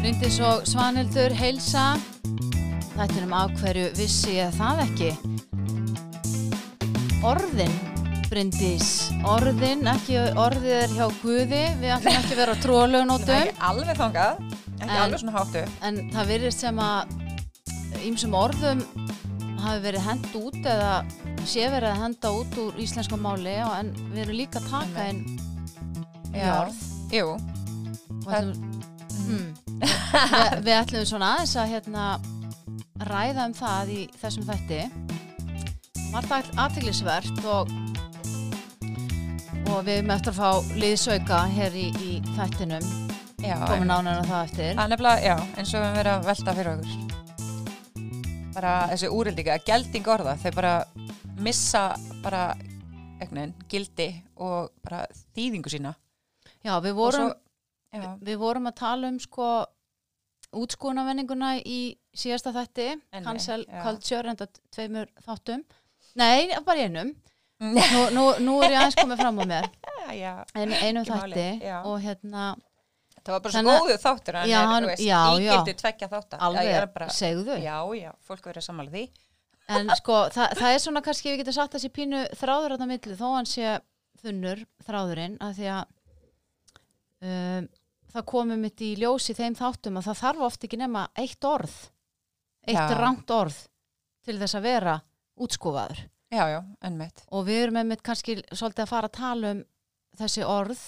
Bryndis og Svanhildur heilsa. Þetta er um af hverju vissi ég það ekki? Orðin Bryndis Orðin, ekki orðið er hjá Guði. Við ætlum ekki að vera er trúalögunótum ekki alveg þangað, ekki En- alveg svona háttu. En það virðist sem að Ímsum orðum hafi verið hend út eða sé verið að henda út úr íslensku máli en við erum líka að taka inn orð Jú, ætlum, hmm, við, við ætlum svona aðeins að hérna, ræða um það í þessum þætti. Var það aðteglisvert og og við eftir að fá liðsauka hér í, í þættinum. Komum nánar á það eftir. Nefnilega, já, eins og við verið að velta fyrir okkur. Bara þessi úrildinga, gelding orða, þau bara missa bara egnin, gildi og bara þýðingu sína. Já, við vorum, svo, já, við vorum að tala um sko útskúnavenninguna í síðasta þætti Enni, já. culture enda tveimur þáttum Nei, bara einum nú, nú, nú er ég aðeins komið fram á mér já, en einum já. og hérna Það var bara svo að- góðu þáttur, en Já, er, hann- veist, já, ígildi tvekja þáttar. Alveg, bara, segðu já, já, fólk verið sammála því. en sko, það, það er svona kannski við getum sagt þessi pínu þráður þarna milli þó hann sé þunnur þráðurinn að því að um, það komum mitt í ljós í þeim þáttum að það þarf oft ekki nema eitt orð eitt rangt orð til þess að vera útskúfaður Já, já, ennmitt. og við erum mitt kannski svolítið að fara að tala um þessi orð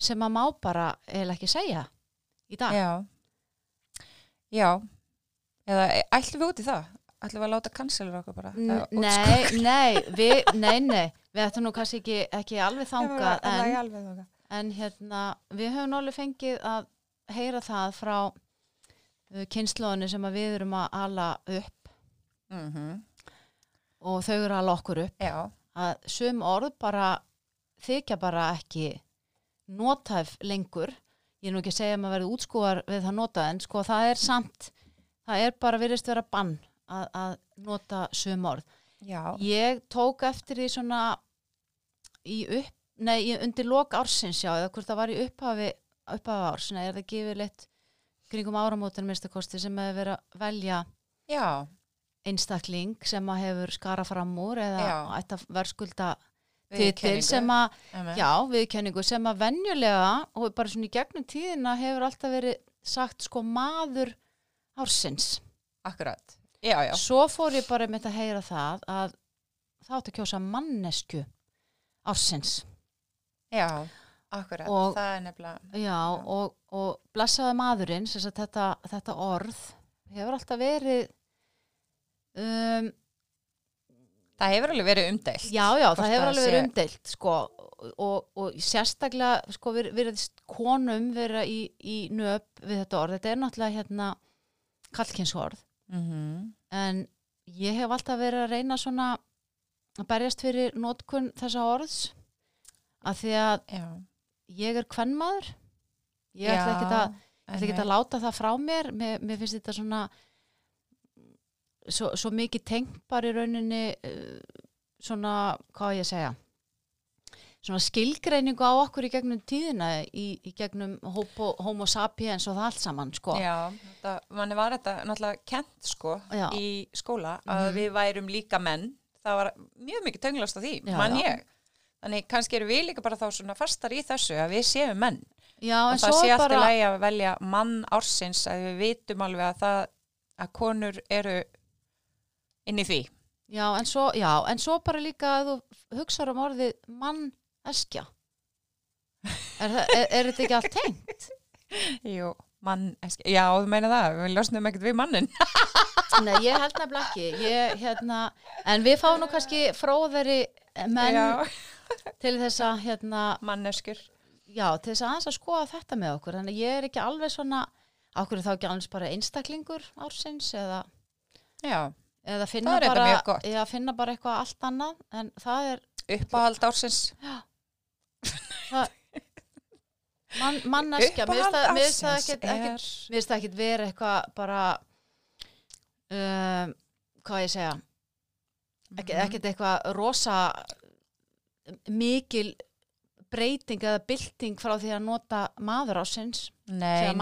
sem að má bara eða ekki segja í dag Já. Já. Eða e, ætlum við út í það? Ætlum við að láta cancelur okkur bara? N- Nei, nei, við, nei, nei, við ættum nú kannski ekki, ekki alveg er en, alveg þangað. en hérna, við höfum alveg fengið að heyra það frá uh, kynnslóðinu sem við erum að ala upp Mm og þau eru að ala okkur upp Já, að sum orð bara þykja bara ekki notæf lengur. Ég er nú ekki að segja að maður verði útskúar við það nota en sko það er samt það er bara virðist vera bann að, að nota sum orð. Já, Ég tók eftir því svona í upp, nei, undir lok ársins já, eða hvort það var í upphafi, upphafi árs, nei, er það gefið litt kringum áramótin minnstakosti sem hefur verið að velja já, einstakling sem að hefur skara fram úr eða að verðskulda. Titil sem að, já, viðkenningu sem að venjulega og bara svona í gegnum tíðina hefur alltaf verið sagt sko maður ársins. akkurat. Já, já, Svo fór ég bara með að heyra það að það átti að kjósa mannesku ársins. já, akkurat. Og- það er nefnilega, Já, Og, og blessaði maðurinn, sem sagt þetta, þetta orð, hefur alltaf verið, um, það hefur alveg verið umdeilt. já, já, það hefur alveg verið umdeilt, sko, og, og sérstaklega, sko, við, við konum vera í, í nöp við þetta orð. Þetta er náttúrulega hérna kallkynsorð, Mm en ég hef alltaf verið að reyna svona að berjast fyrir notkun þessa orðs, að því að Já, ég er kvennmaður, ég ætla ekki að að láta það frá mér, mér, mér finnst þetta svona svo, svo mikið tengt bara í rauninni uh, svona, hvað ég segja svona skilgreiningu á okkur í gegnum tíðina í, í gegnum homo, homo sapiens og það allt saman sko. Já, þetta, manni var þetta náttúrulega kent sko Já. í skóla að Mhm. við værum líka menn. Það var mjög mikið tönglast á því, Já, mann ég. Þannig kannski erum við líka bara þá svona fastar í þessu að við séum menn. Já, og það sé alltaf bara lægi að velja mann ársins að við vitum alveg að það að konur eru inn í því. já en, svo, já, en svo bara líka að þú hugsaður um orðið manneskja er, er, er þetta ekki allt tengt? Jú, mann, já, þú meina það, við losnum ekkert við mannin. Nei, ég held nefnilega ekki ég, hérna, en við fáum nú kannski fróðari menn Já, til þess að hérna, manneskur. já, til þess að aðeins að skoða þetta með okkur þannig ég er ekki alveg svona okkur er þá ekki alveg bara einstaklingur ársins eða, Já, eða finna, bara, eða finna bara eitthvað allt annað en það er uppáhald ársins. man, manneskja það ársins mér finnst það ekkit vera eitthvað bara um, hvað ég segja ekki, Mhm. ekkert eitthvað rosa mikil breyting eða bylting frá því að nota maður ásins Nei, nei,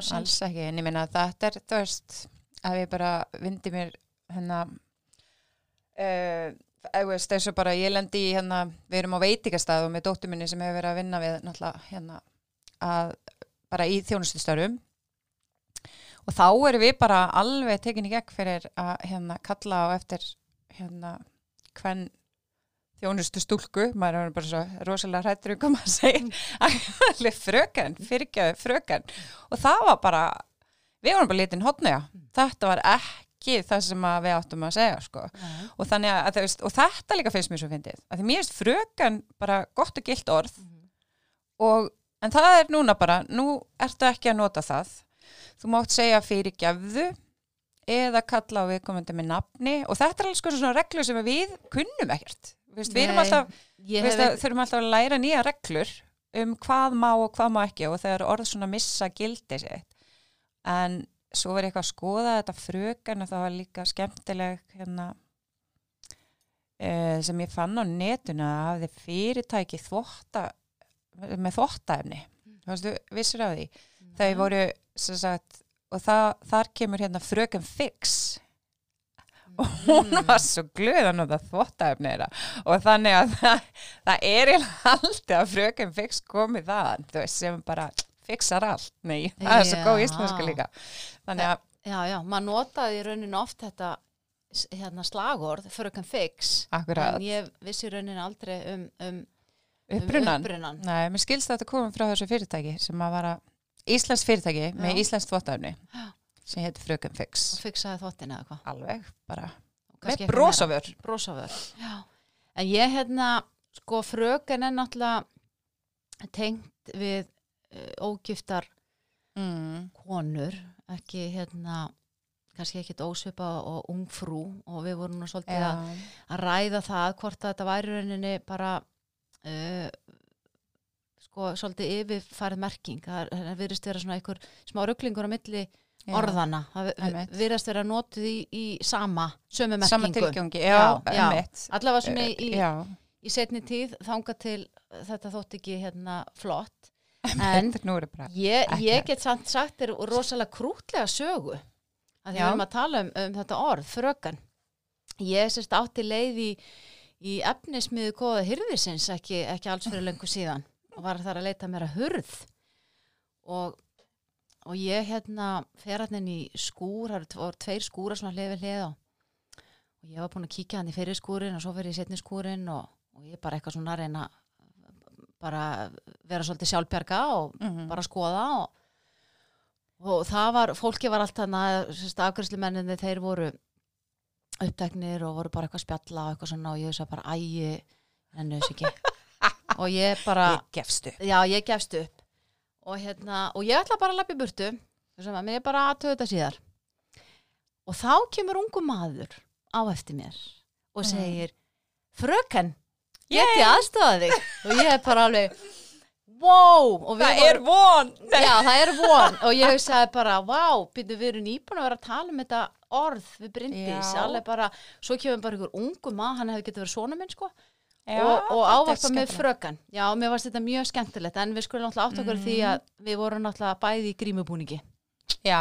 ársins. alls ekki, en ég meina þetta er, veist, ef ég bara vindi mér hérna eða veist, þessu bara ég lendi í hérna, við erum á veitingastað og með dóttur minni sem hefur verið að vinna við náttúrulega hérna að bara í þjónustustörfum. Og þá erum við bara alveg tekin í gegn fyrir að hérna kalla á eftir hérna hvern þjónustu stúlku, maður er bara svo rosalega hrættur um hvað maður segir. Fröken, fyrirgjöðu fröken. Og það var bara við vorum bara litin hotnega þetta var ekki það sem við áttum að segja sko. og, þannig að, veist, og þetta líka finnst mér svo fyndið að því mér finnst fröken bara gott og gilt orð. Og, en það er núna bara nú ertu ekki að nota það. Þú mátt segja fyrirgjöfðu eða kalla á viðkomandi með nafni. Og þetta er alls svona reglur sem við kunnum ekkert. Vist, við alltaf hef að, þurfum alltaf að læra nýja reglur um hvað má og hvað má ekki. Og þegar orð svona missa gildi sitt. En svo verið eitthvað að skoða þetta frökan og það var líka skemmtileg hérna e, sem ég fann á netuna að hafði fyrirtæki þvotta með þvottaefni. Þú veistu, vissir af því? Þau voru sem sagt og það, þar kemur hérna fröken fix. Og hún var svo glöð að nota þvottaefni þeirra. Og þannig að það, það er alltaf að fröken fix komið það þú veist, sem bara fixar allt nei, það er svo góð Já. íslenska líka þannig að, Já, já, maður notaði í rauninu oft þetta hérna slagorð, fröken fix akkurat, en ég vissi í rauninu aldrei um, um, um upprunan upprunan. nei, mér skilst að þetta komið frá þessu fyrirtæki sem að vara Íslands fyrirtæki með Já. Íslands þvottaefni Já. sem heitir fröken fix og fixaði þvottin eða eitthvað alveg, bara með meira. Brosavör, já En ég hérna, sko fröken er náttúrulega tengt við ógiftar mm. konur ekki hérna kannski ekkit ósvipa og ungfrú og við vorum nú svolítið að Já. að ræða það hvort að þetta væri í rauninni bara uh, sko svolítið yfirfærið merking það, virðist vera svona einhver smá rugglingur á milli Já. orðana það vi- Einmitt. virðist vera notið í, í sama sömu merkingu sama tilgjóngi, já, Já, allavega svona í, í, já, í setni tíð þanga til þetta þótt ekki hérna flott en ég, ég get samt sagt þér rosalega krútlega sögu að því við erum að tala um, um þetta orð, frökan ég sérst átti leið í, í efnismiðu góða hyrðisins ekki, ekki alls fyrir lengur síðan og var þar að leita mér að hurð. Og, og ég hérna fer hann inn í skúr það voru tveir skúra svona hlið við hlið og ég var búin að kíkja hann í fyrir skúrin og svo fyrir í setni skúrin og, og ég bara eitthvað svona að reyna bara vera svolítið sjálfbjarga og Mhm. bara skoða og, og það var, fólki var allt þannig að afgjörslumenninni þeir voru uppteknir og voru bara eitthvað að spjalla og eitthvað svona og ég sagði bara ægi hennu þess ekki og ég bara, ég gefst upp já ég gefst upp og hérna, og ég ætla bara að lappa í burtu sem að mér bara aðtöðu þetta síðar og þá kemur ungu maður á eftir mér og Mm. segir fröken, get ég aðstofa þig? Og ég er bara alveg wow! Það vorum- er von. Já, það er von. Og ég hugsaði bara, vá, býttu við erum nýbúin að vera að tala um þetta orð við alveg bara svo kemur bara einhver ungu maður, hann hefði getið verið svona minn sko, Já, og, og ávarpa með frökan já, mér varst þetta mjög skemmtilegt. En við skulum náttúrulega átt okkur mm. því að við vorum náttúrulega bæði í grímubúningi. Já,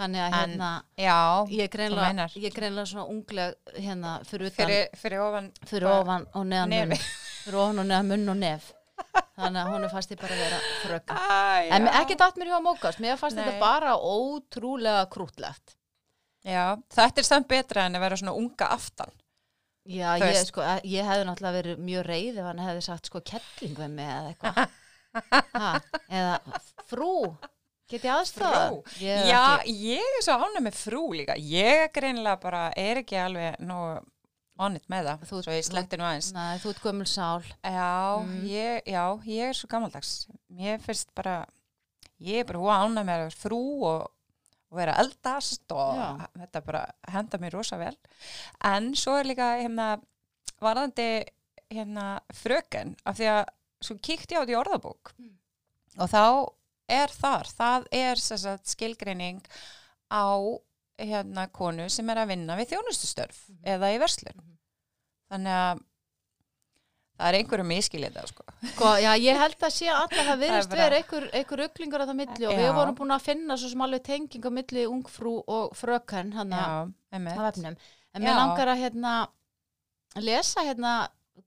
þannig að En- hérna já, ég er greinlega, greinlega svona ungleg hérna fyrir utan, fyrir, fyrir ofan fyrir ofan og neðan munn. fyrir ofan og neðan munn og nef. Þannig að hún er fast ég bara að vera frökan Æ, En ekki datt mér hjá mókast, mér Nei. þetta bara ótrúlega krútlegt. já, þetta er samt betra en að vera svona unga aftan. Já, ég, sko, ég hefði náttúrulega verið mjög reið ef hann hefði sagt sko kettling við mig eða eitthvað. Ha, eða frú, get ég aðstofa? Frú? Ég, já, ekki, ég er svo ánæg með frú líka ég greinilega bara, er ekki alveg nú onnit með það Þú- svo ég sletti nú aðeins Nei, þú ert gömul sál. Já, Mm. ég, já, ég er svo gammaldags. Mér finnst bara, ég er bara hóa ánæg með frú og, og vera eldast og Já. þetta bara henda mér rosa vel. En svo er líka hérna, varðandi hérna fröken, af því að svo kíkti ég á þetta í orðabók Mm. og þá er þar, það er sagt, skilgreining á hérna konu sem er að vinna við þjónustustörf Mhm. eða í verslun. Þannig að það er einhverju miskilið það, sko. Sko, já, ég held að sé að það virðist vera einhver, einhver uglingur að það milli og við Já. vorum búin að finna svo sem alveg tenging á milli ungfrú og fröken hann einmitt. á vefnum. En mér langar að hérna lesa hérna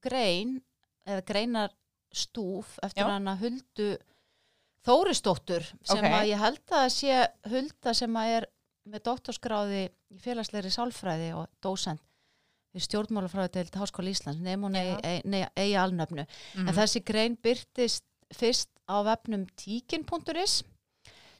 grein eða greinar stúf eftir Já. hana Huldu Þórisdóttur sem Ok. að ég held að sé Hulda sem að er með doktorsgráði í félagslegri sálfræði og dósent við stjórnmálafræði til Háskóla Íslands nefn Já. eigi, alnöfnu Mhm. en þessi grein byrtist fyrst á vefnum tíkin.is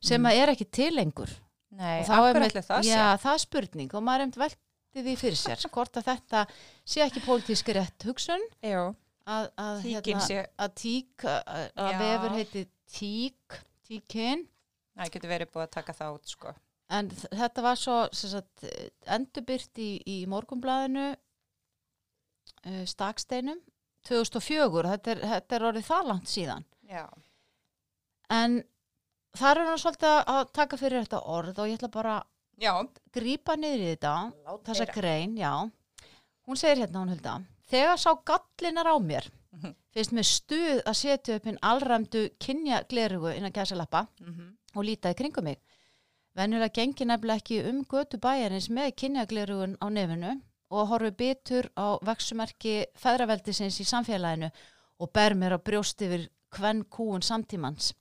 sem Mhm. að er ekki til lengur Nei, og ætli það sé? já, það er spurning og maður er einmitt veltið því fyrir sér hvort að þetta sé ekki pólitíski rétt hugsun Jú, að, að, sé, að tík að, að Já. vefur heiti tík tíkin það getur verið búið að taka það út, sko. en þetta var svo sagt, endurbyrt í, í morgunblæðinu uh, staksteinum 2004, þetta er, þetta er orðið það langt síðan Já. en þar er hann svolítið að- taka fyrir þetta orð og ég ætla bara að Já, grípa niður í þetta Lát þessa heyra. grein, já hún segir hérna hún hulda þegar sá gallinar á mér Mhm. Finnst mér stuð að setja upp hinn allræmdu kynja glerugu innan gæsalappa Mhm. og líta í kringum mig venjulega gengi nefnilega ekki um götu bæjarins með kynjaglerugun á nefinu og horfi bitur á vexumerki feðraveldisins í samfélaginu og ber mér á brjóst yfir hvenn kúun samtímans.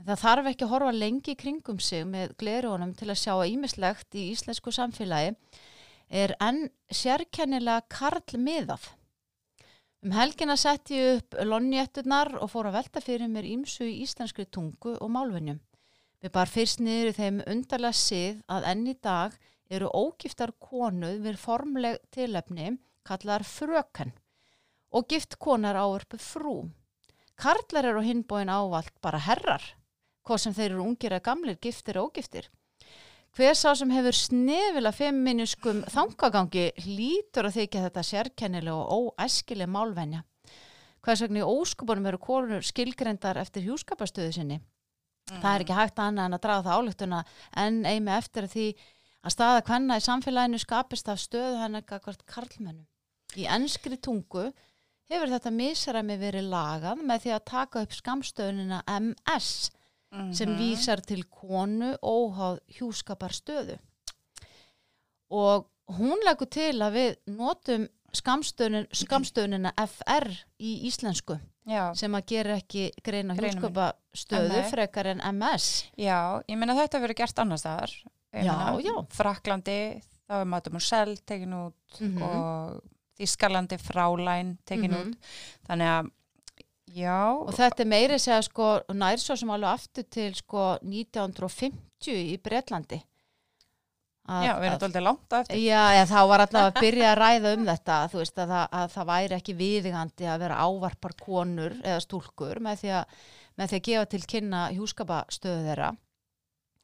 En það þarf ekki að horfa lengi kringum sig með glerugunum til að sjá að ímislegt í íslensku samfélagi er enn sérkennilega karlmiðað. Um helgina sett ég upp lonnietturnar og fór að velta fyrir mér ímsu í íslenskri tungu og málvenjum. Við bar fyrst niður í þeim undarlega sið að enn í dag eru ógiftar konuð við formleg tilefni kallar fröken og gift konar áörpu frú. Karlar eru á hinbóin ávalt bara herrar, hvað sem þeir eru ungir eða gamlir, giftir og ógiftir. Hver sá sem hefur snefila femminiskum þangagangi lítur að þykja þetta sérkennilega og óæskileg málvenja. Hvers vegna í óskupunum eru konur skilgrendar eftir hjúskapastöðu sinni. Það er ekki hægt annað en að draga það álugtuna en eimi eftir því að staða hvenna í samfélaginu skapist af stöðu hennar gagvart karlmennu. Í ennskri tungu hefur þetta misræmi verið lagað með því að taka upp skamstöðunina MS sem Mhm. vísar til konu óháð hjúskapar stöðu. Og hún leggur til að við notum skamstöðunin, skamstöðunina FR í íslensku Já, sem að gera ekki greina hjúskapastöðu frekar en MS. já, ég meina þetta verið gert annars já. Fraklandi, þá er Matum og Sel tekin út Mhm. og Þískalandi Frálæn tekin Mhm. út. Þannig að, já, Og þetta er meiri segja sko nær svo sem alveg aftur til sko 1950 í Bretlandi. Að- já, við erum að- alltaf langt á eftir. Já, eða þá var alltaf að byrja að ræða um þetta, þú veist, að það, að það væri ekki viðigandi að vera ávarpar konur eða stúlkur með því að, með því að gefa til kynna hjúskapastöðu þeirra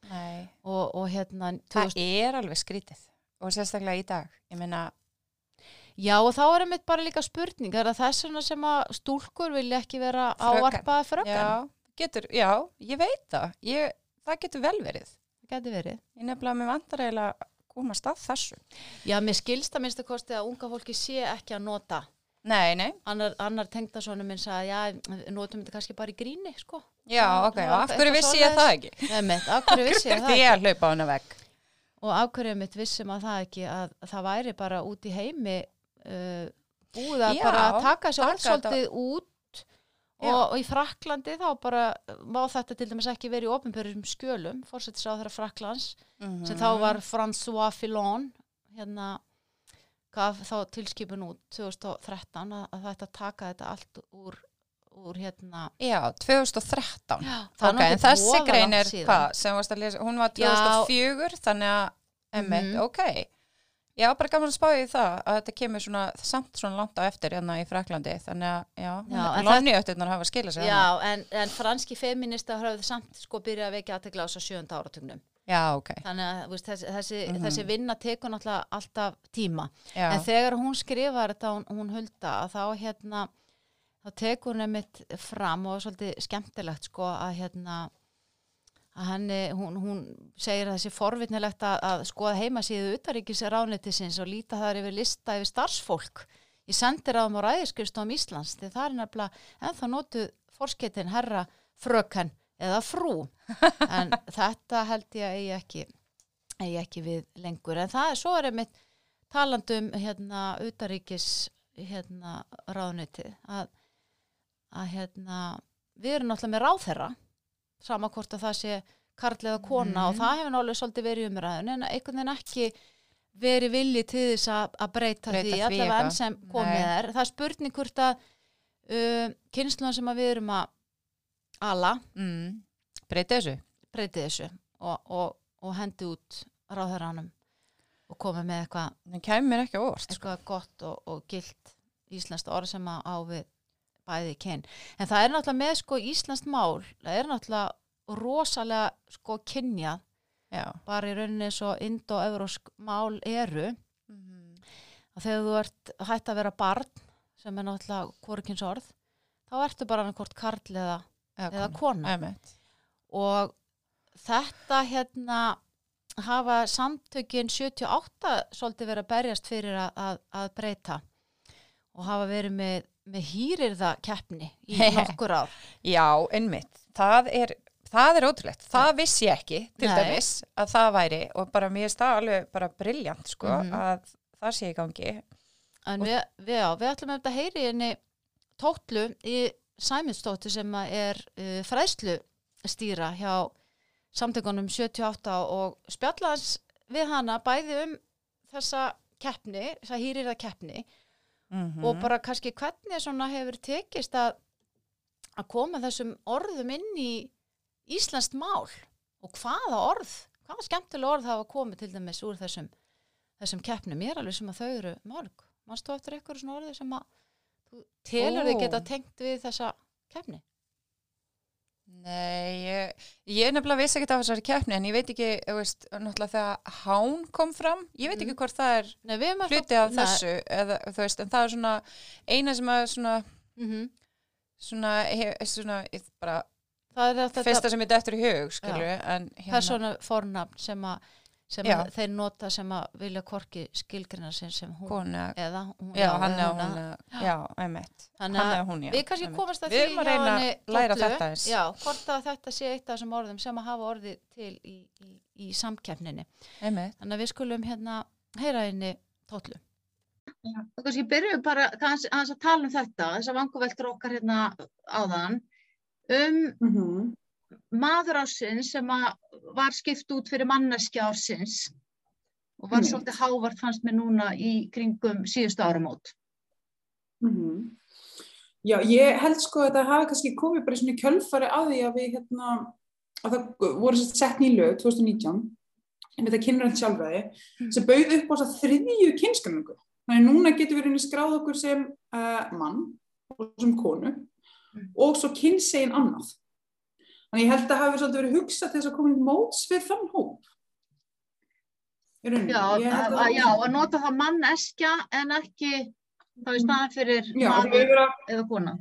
Nei, og, og hérna það 2000, er alveg skrítið og sérstaklega í dag. Ég meina, Já, og þá er einmitt bara líka spurning, er það þess vegna sem að stúlkur vilja ekki vera fröken? já, getur, já, ég veit það. Ég, það getur vel verið. Það geti verið. Ég nefnilega eiginlega að komast að þessu. Já, mér skilst að minnstu kosti að unga fólki sé ekki að nota Nei, nei, annar, annar tengdasonu minn sagði, já, notum þetta kannski bara í gríni, sko. já, ok, var af hverju vissi ég það ekki? Nefnt, af hverju vissi ég það ekki? að hlaupa á hana vegg. Og af hverju mitt vissum að það ekki, að það væri bara út í heimi uh, að Já, bara taka þessi taka orð svolítið út Já. og, og í Fraklandi þá bara má þetta til dæmis ekki verið í opinbjörnum skjölum, fórsettis á þeirra Fraklands, sem Mhm. þá var François Fillon, hérna, gaf þá tilskipun út 2013 að, að þetta taka þetta allt úr, úr hérna, Já, 2013. Já, Ok, en þessi grein er hvað? sem varst að lesa, hún var Já. 2004 þannig að, emmitt, Mhm. ok Já, bara gaman að spá í það að þetta kemur svona, samt svona langt á eftir hérna í Fraklandi, þannig að, já, Já, en lonni ötturnar hafa skilað sér Já, en, en franski feminista höfðu samt sko byrjað að vekja aðtegla á þessu sjönda áratugnum. Já, ok, Þannig að veist, þessi, þessi, Mhm. þessi vinna tekur náttúrulega alltaf tíma. já, En þegar hún skrifar þetta, hún, hún hulda, að þá hérna, þá tekur hún einmitt fram og svolítið skemmtilegt sko að hérna, að henni, hún, hún segir að þessi forvitnilegt að, að skoða heimasíðu utaríkis ráðnættisins og líta þar yfir lista yfir starfsfólk í sendiráðum og ræðiskristóðum Íslands því það er nefnilega ennþá nótuð forsketin herra fröken eða frú. En þetta held ég að ég ekki, eigi ekki við lengur. En það er svo er einmitt talandum hérna utaríkis hérna ráðnætti að, að hérna við erum náttúrulega með ráðherra sama hvort að það sé karl eða kona Mhm. og það hefur náttúrulega svolítið verið umræðun en einhvern veginn ekki verið vilji til þess að, breyta, Breyta því, allavega enn sem komið er það er spurning hvort að uh, kynsluðan sem að við erum að ala mm. breyta þessu breyti þessu og, og, og hendi út ráðherranum og komið með eitthvað sko. eitthvað gott og, og gilt íslenskt orð sem að á við bæði kyn. En það er náttúrulega með sko íslenskt mál, það er náttúrulega rosalega sko kynjað já bara í rauninni svo indo-evrósk mál eru Mhm. að þegar þú ert hætt að vera barn sem er náttúrulega hvorkins orð þá ertu bara annarkort karl eða, eða kona Einmitt. og þetta hérna hafa samtökin 78 svolítið verið að berjast fyrir að, að breyta og hafa verið með, með hýrirða keppni í nokkur ár Já, einmitt. Það er, það er ótrúlegt. Það vissi ég ekki, til Nei. dæmis, að það væri og bara mér er það alveg bara briljant, sko, Mhm. að það sé í gangi. en við, við, já, við ætlum að heyri henni tótlu í Sæminstóttu sem er uh, fræðslu stýra hjá samtökunum 78 og spjallaðans við hana bæði um þessa keppni, þessa hýrirða keppni Mm og bara kannski hvernig svona hefur tekist að að koma þessum orðum inn í Íslandst mál? Og hvaða orð, hvaða skemmtilega orð hafa komið til dæmis úr þessum þessum keppnum, ég er alveg sem að þau eru mörg, mannstu eftir eitthvað svona orði sem að þú telur Ó. þið geta tengt við þessa keppni Nei, ég, ég nefnilega vissi ekki af þessari keppni en ég veit ekki, þú veist, náttúrulega þegar Hán kom fram, ég veit ekki Mhm. hvort það er Nei, hluti af þessu, eða, þú veist, en það er svona eina sem að svona, mm -hmm. svona, hef, svona ég bara, það er þetta fyrsta sem er dettur í hug, skilju, en hérna, persónu fornafn sem að sem Já. að þeir nota sem að vilja korki skilgrina sem, sem hún kona, eða hún, já, hann eða er hún hún, að- já, einmitt, hann að er hún, já. við kannski einmitt. komast að Við því erum að reyna að læra Dollu. þetta eins. Já, hvort að þetta sé eitt af þessum orðum sem að hafa orðið til í, í, í samkeppninni. Einmitt. Þannig að við skulum hérna heyra henni tótlu. Og kannski byrjuðum bara kannski, aðeins að tala um þetta, þessar vanguveltur okkar hérna áðan, um Mhm. Maður ásins sem var skipt út fyrir manneskja ásins og var Einmitt. svolítið hávart fannst mér núna í kringum síðustu áramót. Mhm. Já, ég held sko að það hafi kannski komið bara svona kjölfari að því að við hérna, að það voru sett sett ný lög 2019, en þetta kynrænt sjálfræði, sem bauð upp á þess að þriðju kynskranningu. Þannig að núna getur við skráð okkur sem uh, mann og sem konu og svo kynsegin annað. Þannig ég held að hafi svolítið verið hugsað til þess að koma í móts við þann hóp. Í rauninni. Já, að, að, já, að nota það manneskja en ekki þá í staðan fyrir Já, maður eða kona.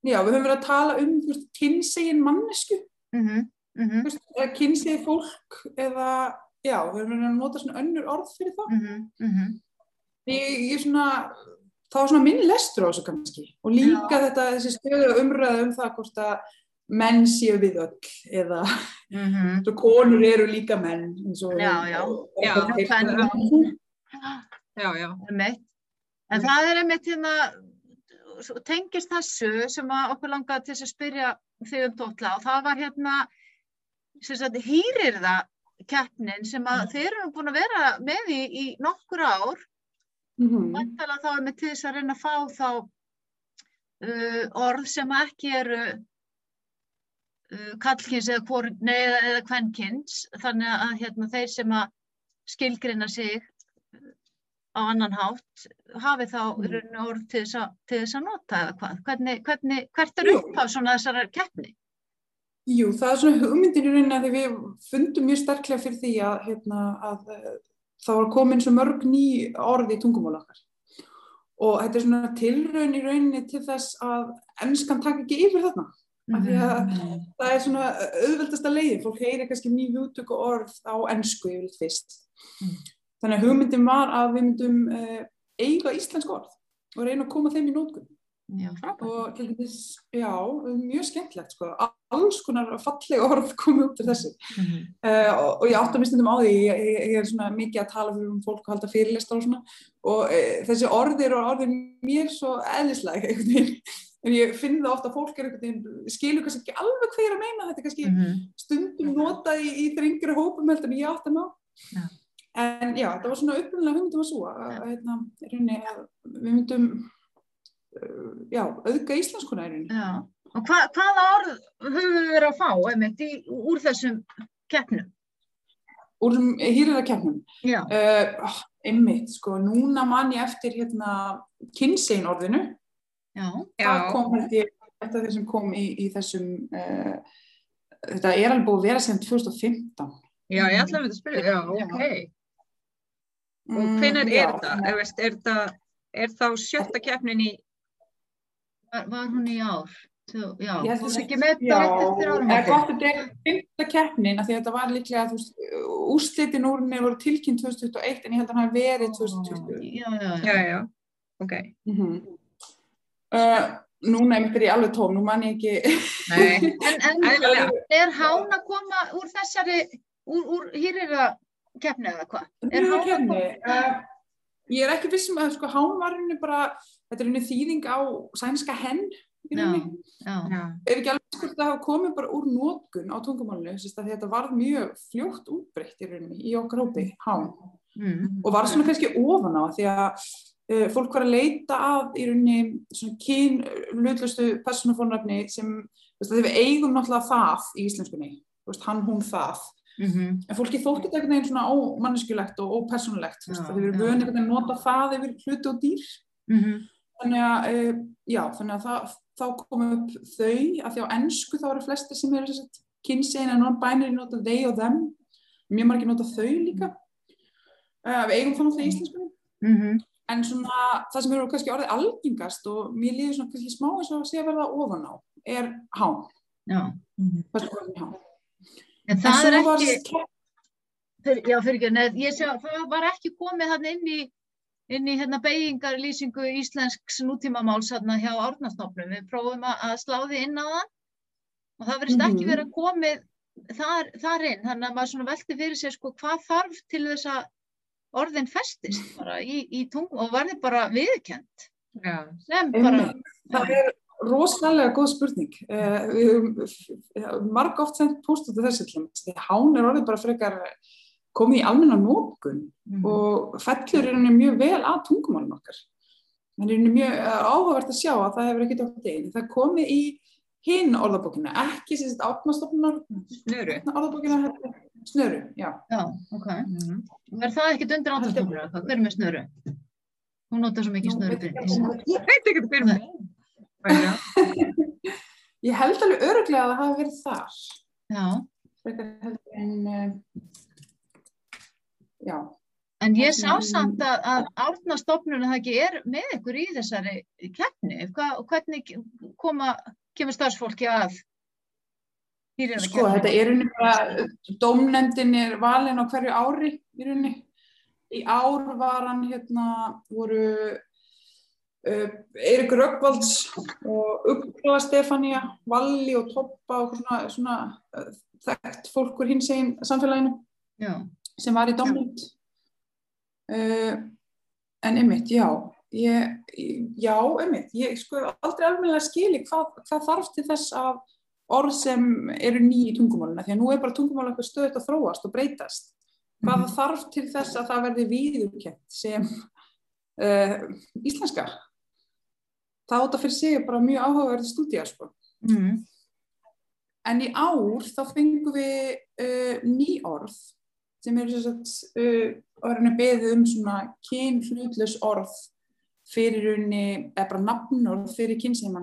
Já, við höfum verið að tala um kynsegin mannesku, Mm -hmm. þú veist, eða kynsegin fólk eða, já, við höfum verið að nota svona önnur orð fyrir það. Mm Ég, ég svona, það var svona minn lestur á þessu kannski og líka þetta, þessi stöðu umræða um það hvort að menn séu við öll eða svo konur eru líka menn eins og Já, já. Já, Já, já, Já, já. En það er einmitt hérna, svo tengist þessu sem að okkur langaði til að spyrja þig um tótla og það var hérna, sem sagt, hýrir það keppnin sem að þeir eru búin að vera með í, í nokkur ár, Mhm. vantala þá einmitt til þess að reyna að fá þá uh, orð sem ekki eru uh, kallkins eða, hvor, nei, eða, kvenkins, þannig að hérna, þeir sem að skilgrina sig á annan hátt hafi þá Mm. orð til þess, að, til þess að nota eða hvað? Hvernig, hvernig, hvert er Jú. upphaf svona þessara keppni? Jú, það er svona hugmyndin í rauninni að við fundum mjög sterklega fyrir því að, hérna, að uh, það var komin svo mörg ný orð í tungumál okkar. Og þetta er svona tilraun í rauninni til þess að ennskan taka ekki yfir þarna. Af því að Mhm. það er svona auðveldasta leiðin, fólk heyri kannski ný hugtök og orð á ennsku yfirleitt fyrst. Mm. Þannig að hugmyndin var að við myndum uh, eiga íslensk orð og reyna að koma þeim í nótkunn. Já. Og til dæmis, já, mjög skemmtilegt sko, alls konar falleg orð komu út af þessu. Mhm. Uh, og, og ég átta mér stundum á því, ég, ég, er svona mikið að tala fyrir um fólk og halda fyrirlestar og svona og uh, þessi orðir og orðir mér svo eðlislega einhvern veginn. En ég finn það ofta að fólk er skilur kannski ekki alveg hvað ég er að meina, þetta kannski Mhm. stundum notað í, í þrengri hópum heldur en ég átti með á. Já. En já, það var svona upprunnilega hugmyndum að svo að, að, hérna, að við myndum, uh, já, auðga íslenskuna. Já. Og hva, hvaða orð höfum við verið að fá einmitt, í, úr þessum keppnum? Úr þessum hýrðarkeppnum, Já. uh, einmitt, sko, núna man ég eftir hérna kynsegin orðinu, Já. það kom held ég, þetta er þeir sem kom í, í þessum, uh, þetta er alveg búið að vera sem 2015. Já, ég ætla að mynda að spyrja, já, ok. Og Mm, hvenær já, er það? Er, veist, er, það er þá sjötta keppnin í, Var, var hún í ár? Svo, já, var að ekki með það rétt eftir árum eða gott að þetta er fyrsta keppnin af því að þetta var líklega, þú veist, úrslitin úr henni voru tilkynnt 2021 en ég held að hann hafi verið 2020. Já, já, já, já. já, ok. Mm -hmm. Uh, núna er ég alveg tóm, nú man ég ekki, Nei, En, en er hán að koma úr þessari, úr, úr hýrira keppni eða hvað? Er hán að keppni. koma? Uh, ég er ekki vissum að sko hán var henni bara, þetta er henni þýðing á sænska henn já. Já, Er ekki alveg sko að hafa komið bara úr nótkun á tungumálinu, þess að þetta var mjög fljótt útbreytt í í okkar hópi, hán. Mm. og var svona kannski ofan á því að fólk var að leita að í rauninni svona kyn hlutlustu persónufónrafni sem við eigum náttúrulega það í íslenskunni, veist, hann, hún, það. Mm en fólki þótti þetta einhvern veginn svona ómanneskjulegt og ópersónulegt, þú veist, Já, að við erum já. vöðin einhvern veginn að nota það yfir hluti og dýr. -hmm. þannig að, uh, já, þannig að það, þá komum upp þau, að því á ennsku þá eru flestir sem eru kynsegin en non-binary nota they og them. Mjög margir nota þau líka. Uh, við eigum það náttúrulega í íslenskunni. Mm En svona það sem eru kannski orðið algengast og mér líður svona kannski smá eins og að sé að verða ofan á, er hán. Já. Persónuorðin hán. En En það svo er ekki, fyrir, já fyrir ekki, neð, ég sé að það var ekki komið hann inn í, inn í hérna beigingarlýsingu íslensks nútímamáls hérna hjá Árnastofnum. Við prófum að, að slá því inn á það og það verðist ekki Mhm. vera komið þar, þar inn. Þannig að maður svona velti fyrir sér sko hvað þarf til þess að orðin festist bara í, í tungum og verði bara viðkjönd sem bara. Það er rosalega góð spurning. Uh, við höfum marg oft sendt post út af þessu. Því hán er orðið bara frekar komið í almenna nótgun mm, og fellur er henni mjög vel að tungumálum okkar. Það er henni mjög uh, áhugavert að sjá að það hefur ekki dótt einn. Það komið í hinn orðabókina, ekki sem sagt átnastofnunar snöru. orðabókina heldur snöru, já. já, ok. Mhm. Verð það ekkert undir hvað? Hver er með snöru? Hún notar svo mikið snöru ég veit fyrir mig. Já, Ég held alveg öruglega að það hafi verið þar. Já, en, uh, já, en ég sá samt að, að árnastofnun það ekki er með ykkur í þessari keppni. Hva, hvernig koma, kemur starfsfólki að? Hýrjana sko þetta er unni bara, dómnefndin er valin á hverju ári í rauninni. Í ár var hann hérna, voru uh, Eirik Röggvalds og Ugla Stefania, Valli og Toppa og svona, svona uh, þekkt fólk úr hins einn samfélaginu. Já, sem var í domnend uh, en einmitt, já ég, já, einmitt. Ég sko aldrei alveg skili hvað, hvað þarf til þess að orð sem eru ný í tungumáluna því að nú er bara tungumáluna eitthvað stöðut að þróast og breytast. Hvað þarf til þess að það verði viðurkent sem uh, íslenska? Það átt að fyrir sig bara mjög áhugaverði stúdíja sko. Mm. En í ár þá fengum við uh, ný orð sem eru sagt uh, orðinu beðið um svona kyn hlutlaus orð fyrir unni, eða bara nafnorð fyrir kynsegin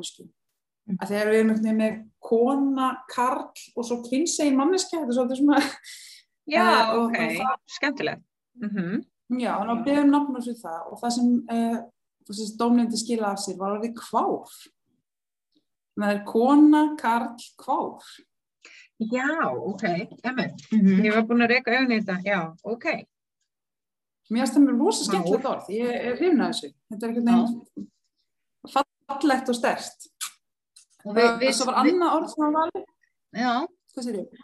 Mm. Að þegar við erum veginn með kona, karl og svo kynsegin manneskja, þetta er svolítið svona, já Eh, og- ok, og það- skemmtilegt. Mhm. já, hann var beðið um nafnorð fyrir það og það sem uh, dómnefndi skila af sér var orðið kvár. það er kona, karl, kvár. Já, ok, emmi. Ég var búin að reyka auðvitað já, ok. Mér finnst það mér rosa skemmtilegt orð, ég er hrifnað þessu. Þetta er einhvern veginn fallegt og stærst. Og svo var annað orð sem var valið. já, Hvað sér ég?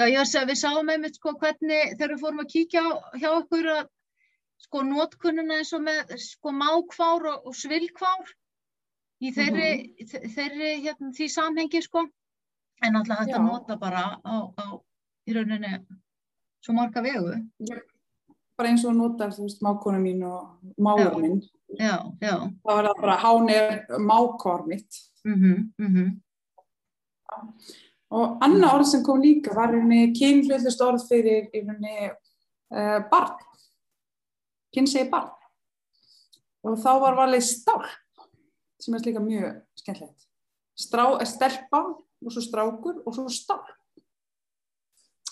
já, ég var að segja, við sáum einmitt sko hvernig þegar við fórum að kíkja á, hjá okkur að sko notkunnuna eins og með sko mákvár og, og svilkvár í þeirri, þe- þeirri hérna, því samhengi sko en alltaf hægt að Já. nota bara á, á í rauninni svo marga vegu Bara eins og notar, þú veist, mákona mín og máur minn. já, já Það bara, hán er mákvar mitt. mhm, mhm Og annað orð sem kom líka var einni kynhlutust orð fyrir einni uh, barn. Kynsegi barn. Og þá var valið stálp, sem er líka mjög skemmtilegt. Strá, eh, stelpa og svo strákur og svo stálp.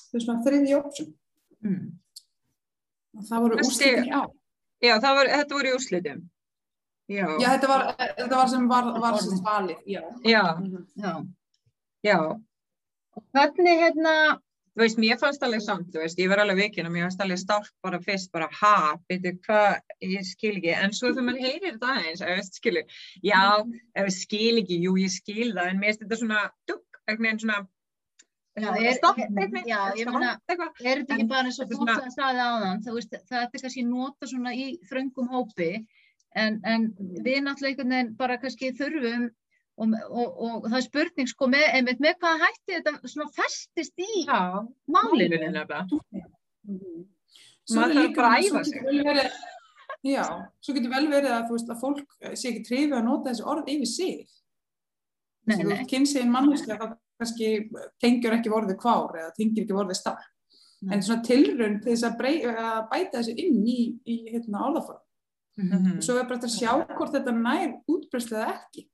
Það er svona þriði ópsum. mm. Það voru úrslitin í á. Já, það var, þetta voru í úrslitum. Já, Já, þetta var, þetta var sem var, var sem valið, já. já, já já. og hvernig hérna Þú veist, mér fannst alveg samt, þú veist, ég var alveg vikinn og mér fannst alveg stált bara fyrst, bara ha, veitu hvað, ég skil ekki, en svo þegar maður heyrir þetta aðeins, ef veist, skilu, já, ég skil ekki, jú, ég skil það, en mér finnst þetta svona, dugg, veginn svona, Já, er- þetta ekki bara eins og er þú svona- að staði áðan? Þú veist, það er kannski nota svona í þröngum hópi en, en við náttúrulega einhvern veginn bara kannski þurfum og, og, og, það er spurning sko með, einmitt, með hvaða hætti þetta svona festist í Já, málinu? Maður er þarf líka, bara að æfa sig. já, svo getur vel verið að, veist, að fólk sé ekki trefið að nota þessi orð yfir sig. Nei, Þú kannski tengjur ekki vorðið kvár eða tengjur ekki vorðið starf. Nei. En svona tilraun til þess að, brey, að bæta þessu inn í, í hérna, orðaform. Mhm. Svo er bara hægt að sjá hvort þetta nær útbreyslið eða ekki.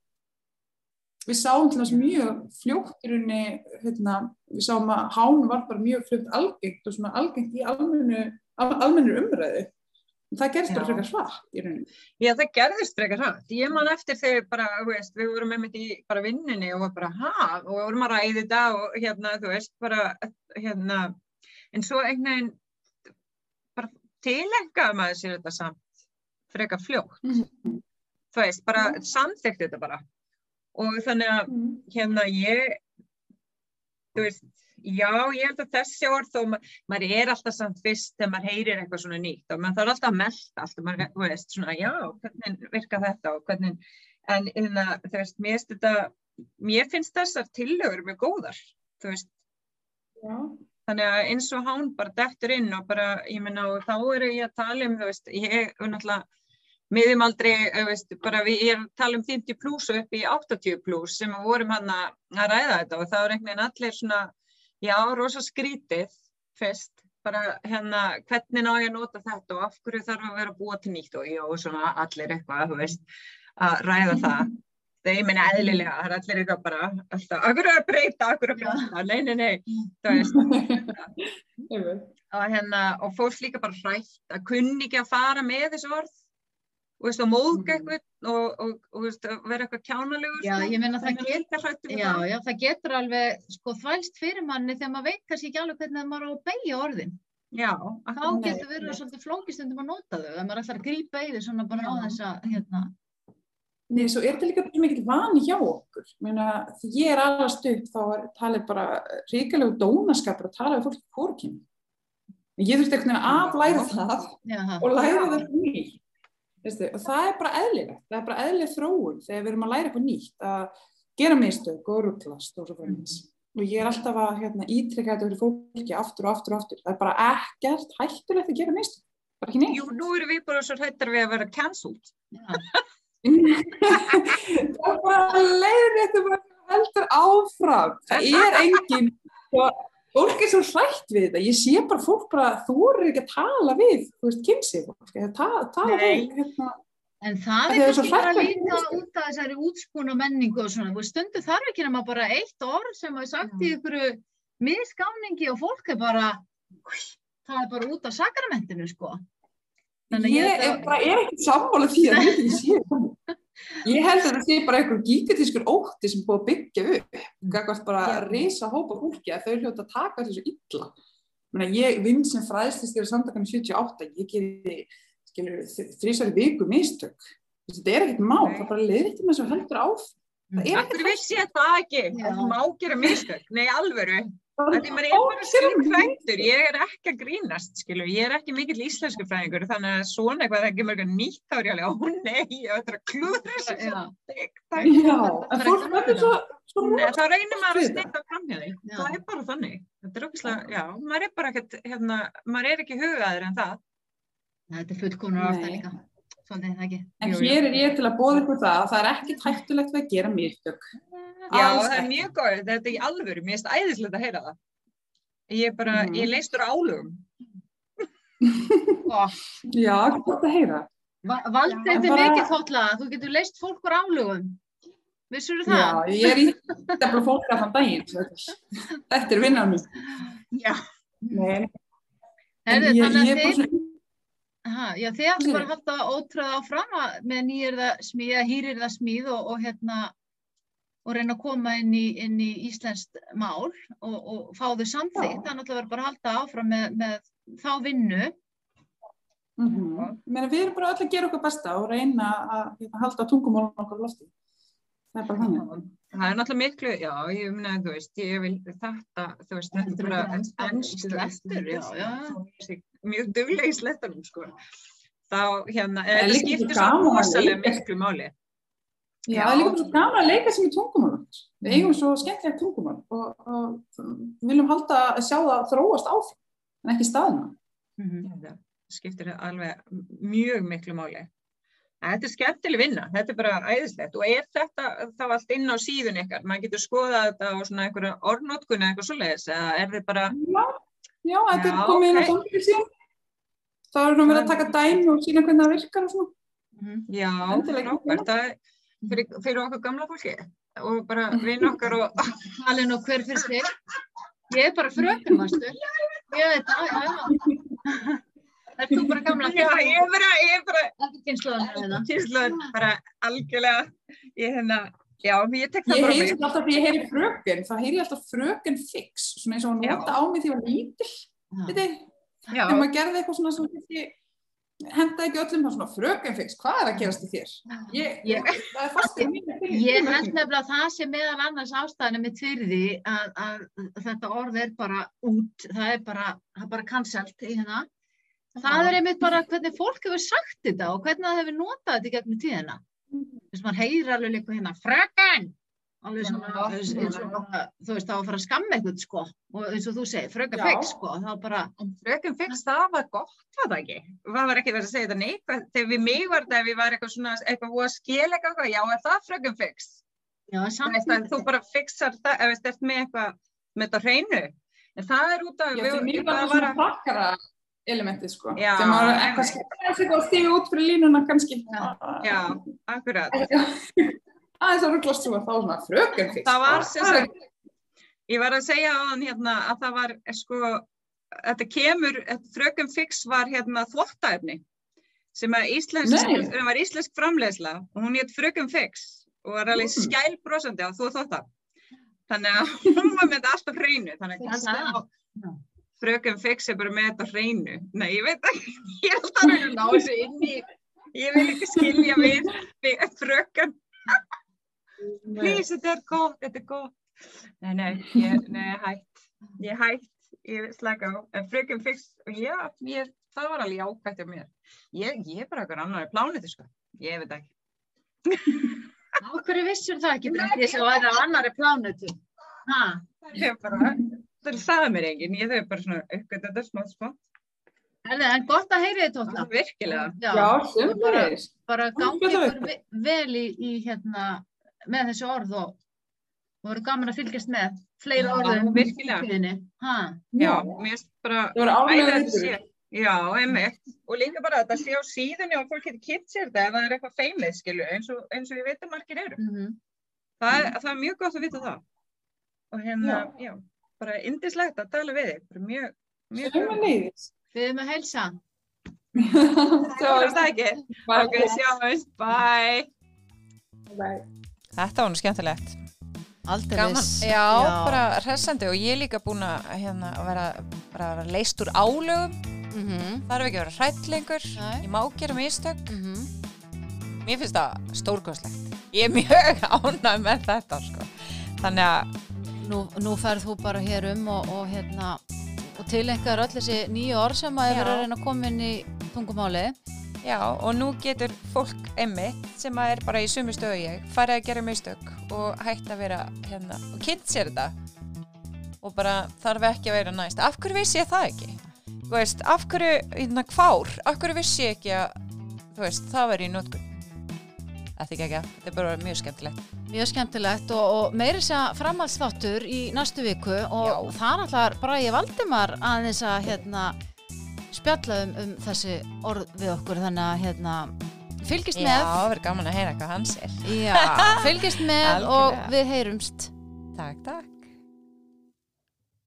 Við sáum til þess mjög fljótt í rauninni, hérna, við sáum að hán var bara mjög fljótt algengt og svona algengt í almennu, al, almennu umræðu. Það gerst bara frekar svart í rauninni. Já, það gerðist frekar hratt. Ég man eftir þegar bara, veist, við vorum einmitt í bara vinninni og bara, ha, og við vorum að ræði þetta og hérna, þú veist, bara, hérna, en svo einhvern veginn, bara tilengaði maður sér þetta samt frekar fljótt. Mhm. Þú veist, bara samþykti þetta bara. Og þannig að, hérna, ég, þú veist, já, ég held að þessi orð þó, ma maður er alltaf samt fyrst þegar maður heyrir eitthvað svona nýtt og maður þarf alltaf að melda allt og maður, veist, svona, já, hvernig virka þetta og hvernig, en, hérna, þú veist, mér finnst þetta, mér finnst þessar tillögur mjög góðar, þú veist, Já. þannig að eins og hán bara dettur inn og bara, ég meina, og þá eru ég að tala um, þú veist, ég er náttúrulega, miðum aldrei, veist, bara við erum tala um 50 pluss og upp í 80 pluss sem vorum hann að ræða þetta og það er einhvern veginn allir svona, já, rosa skrítið. Fyrst, bara hérna, hvernig ná ég að nota þetta og af hverju þarf að vera búa til nýtt og já, svona allir eitthvað, þú veist, að ræða það. Það ég meina eðlilega, það er allir eitthvað bara alltaf, akkur að breyta, akkur að breyta, nei, nei, nei, þú veist, og, hérna, og fólk líka bara hrætt að kunni ekki að fara með þessu orð og veist, og móðga Mhm. eitthvað og, og, og veist, og vera eitthvað kjánalegur Já, ég meina það að get- já, það. já, það getur alveg sko þvælst fyrir manni þegar maður veit kannski ekki alveg hvernig maður á að beigja orðin já, þá getur verið nei. svolítið flókistundum að nota þau ef maður ætlar að grípa í þau svona bara á Já. þess að hérna, Nei, svo er þetta líka mjög mikill vani hjá okkur. Meina, því ég er alveg upp þá er talið bara ríkalegu dónaskapur að tala við fólk í kórkinu. Ég þurfti veginn að aflæra það já, og læra það nýtt. Veistu, og það er bara eðlilegt. Það er bara eðlileg þróun þegar við erum að læra eitthvað nýtt að gera mistök og rugglast og svo framins. Og ég er alltaf að hérna, ítrykka þetta fyrir fólki aftur og aftur og aftur. Það er bara ekkert hættulegt að gera mistök. Bara ekki neitt. Jú, nú erum við bara svo hrættar við að vera cancelled. það er bara leiður þetta bara heldur áfram það er engin sko, fólk er svo hrætt við þetta. Ég sé bara fólk bara þú eru ekki að tala við þú veist kynsi fólk eða ta- tala Nei. við hérna, en það Það er kannski bara líka út af þessari útspúna menningu og svona, stundu þarf ekki nema bara eitt orð sem er sagt í ykkur misgáningi og fólk er bara það er bara út af sakramentinu sko. Þannig að ég ég er að- bara er ekki sammála því að þetta sé þannig. Ég held að það sé bara einhver gigantískur ótti sem er búið að byggja upp. Gagvart bara Já. að risa hópa fólki að þau hljóta að taka þessu illa. Meina, ég vinn sem fræðslistýra samtakanum 78, ég geri skilur, þrísari viku mistök. Þetta er ekkert mál, Nei. það bara leiðir ekki með þessu heldur áf. Það er Akkur vissi ég það ekki, Já. það má gera mistök, nei alvöru, bara því maður er bara skilfræktur, ég er ekki að grínast, skilu, ég er ekki mikill íslensku fræðingur, þannig að svona eitthvað það kemur eitthvað nýtt er ég alveg, ó nei, ég ætla að klúðra þessu Já. svo þykkt, Já, Það en er fólk ekki verður svo, svo Nei, þá reynir maður að snetta fram hjá því, Já. það er bara þannig, þetta er okkur já, maður er bara ekkert, hérna, maður er ekki hugaður en það. Þetta er fullkomnar ástæð Nei. líka. Svolítið það ekki. En hér er ég til að bóða ykkur það að það er ekkert hættulegt við að gera mistök. Já, Alls það er mjög góð, þetta er í alvöru, mér finnst æðislegt að heyra það. Ég er bara, Mhm. ég leistur álugum. Gott. Já, gott að heyra. Va- Vald Já, þetta er bara- mikið þóttlega. Þú getur leist fólk úr álugum. Vissur þú Já, það? ég er í stefla fólk að þann daginn. Þetta þetta er vinnan mín. Já. Nei, Herðu, ég, þannig að ég er bara aha, já, þið ættu bara að halda ótröð áfram að- með nýjirða smíð, eða hýrirða smíð og, og hérna og reyna að koma inn í, inn í Íslenskt mál og, og fá þau samþýtt. Að það verður bara að halda áfram með, með þá vinnu. mm Meina, við erum bara öll að gera okkur besta og reyna að hérna, halda tungumálun okkar á lofti. Það er bara þannig. Það er náttúrulega miklu, já, ég meina, þú veist, ég vil þetta, þú veist, þetta er bara ennsku, Slettur, já, já. mjög duglega í slettunum, sko. Þá, hérna, er líka skiptir svo að leika. miklu máli. Já, Já. það er líka bara svo gaman að leika sem í tungumálun. Við eigum svo skemmtilegt tungumál og, og við viljum halda að sjá það þróast áfram, en ekki staðina. Þetta skiptir alveg mjög miklu máli. Þetta er skemmtileg vinna, þetta er bara æðislegt og er þetta þá allt inn á síðun ykkar? Maður getur skoðað þetta á svona einhverja orðnótkun eða eitthvað svoleiðis eða er þið bara, Já, já þetta Já, er komið inn á ok. samfélag síðan. Það er nú verið að taka dæmi og sína hvernig það virkar og svona. já, Endilega. frábært, það er fyrir, fyrir okkur gamla fólki og bara vinn okkar og Talið nú hver fyrir sig. Ég er bara frökun, mástu. Ég veit það, já. Er þú bara gamla já, ég er bara, ég er bara kynnslóðan það. kynsluð, bara algjörlega ég hérna, já, ég tek það Ég bara heyri mig. samt alltaf því ég heyri fröken, þá heyri ég alltaf fröken fix, svona eins og hún nota á mig því ég var lítil, þið, Já, þegar maður gerði eitthvað svona sem ekki, henda ekki öllum svona fröken fix, hvað er að gerast í þér? Ég, Ég- það er fast í mínu Ég held nefnilega að það sé meðal annars ástæðinu mitt fyrir því að, að þetta orð er bara út, það er bara, það er bara cancelled í hérna. Það er einmitt bara hvernig fólk hefur sagt þetta og hvernig það hefur notað þetta í gegnum tíðina. Þess að maður heyrir alveg líka hérna, fröken! Alveg svona, þú veist, þá að fara að skamma eitthvað, sko. Og eins og þú segir, fröken fix, sko, þá bara, fröken fix, það var gott, var það ekki? Það var ekki verið að segja þetta neikvæð, þegar við mig var þetta, ef við var eitthvað svona, eitthvað búið að skila eitthvað, já, er það fröken fix? já, samt að þú bara fixar það, ef við stert með eitthvað, með þetta hreinu. En það er út af, Já, fyrir mér var það það svona prakkara elementið, sko, Já. sem var eitthvað skemmt Aðeins að rugglast svo að þá svona fröken fix. Það var sem sagt, ég var að segja á hann hérna að það var sko, þetta kemur, þetta fröken fix var hérna þvottaefni sem að íslensk, sem var íslensk framleiðsla og hún hétt fröken fix og var alveg Mm. skælbrósandi á þú þvotta. Þannig að hún var með þetta alltaf hreinu, þannig að kannski á fröken fix er bara með þetta hreinu. Nei, ég veit ekki, ég er alltaf að ná þessu inn í, ég vil ekki skilja við, fröken please, þetta er gott, þetta er gott. Nei, nei, ég, nei, hætt, ég hætt, ég slaka á, en fröken fix, já, ég, það var alveg jákvæmt hjá mér. Ég, ég er bara eitthvað annar í plánutu, sko, ég veit ekki. Á hverju vissur það ekki, Bryndi, sem væri á annari plánutu? Ha? Ég er bara, það sagði mér enginn, ég þau bara svona, uppgöt þetta smá, smá, Herði, en gott að heyri þið tóta. virkilega. Já, bara, sömulegis. bara Hún gangi ykkur ve- vel í, í hérna, með þessu orð og og verður gaman að fylgjast með fleiri Já, orðum virkilega. tíðinni. Ha? Já, mér finnst bara, Það álega að sé, já, einmitt, og líka bara að þetta sé á síðunni og fólk getur kynnt sér þetta ef það er eitthvað feimið, skilu, eins og, eins og ég veit að margir eru. Mm það, er, það er mjög gott að vita það og hérna, já, bara indislegt að tala við þig, mjög mjög. Við erum að heilsa. Það er það ekki, ok, sjáumst, bye Bye. Þetta var nú skemmtilegt. Aldrei viss. Já, bara hressandi og ég er líka búin að, hérna, að vera, vera leist úr álögum. Mhm, Það er ekki að vera hrætt lengur. Ég má gera mistök. mhm. Mér finnst það stórkostlegt. Ég er mjög ánægð með þetta, sko. Þannig að, Nú, nú ferð þú bara hér um og, og hérna og tilengar öll þessi nýju orð sem að Já. hefur að reyna að koma inn í tungumáli. Já, og nú getur fólk einmitt sem að er bara í sumu stöðu ég, farið að gera mistök og hægt að vera, hérna, og kynnt sér þetta. Og bara þarf ekki að vera næst. Af hverju vissi ég það ekki? Þú veist, af hverju, hérna, hvár, af hverju vissi ég ekki að, þú veist, það veri í nótkun? Þetta er ekki ekki, þetta er bara mjög skemmtilegt. Mjög skemmtilegt og, og meiri sér framhaldsþáttur í næstu viku og Já. þar ætlar Bragi Valdimar aðeins að hérna, spjalla um, um þessi orð við okkur þannig að hérna, fylgist Já, með það verður gaman að heyra hvað hans er. Já, fylgist með og við heyrumst Takk, takk.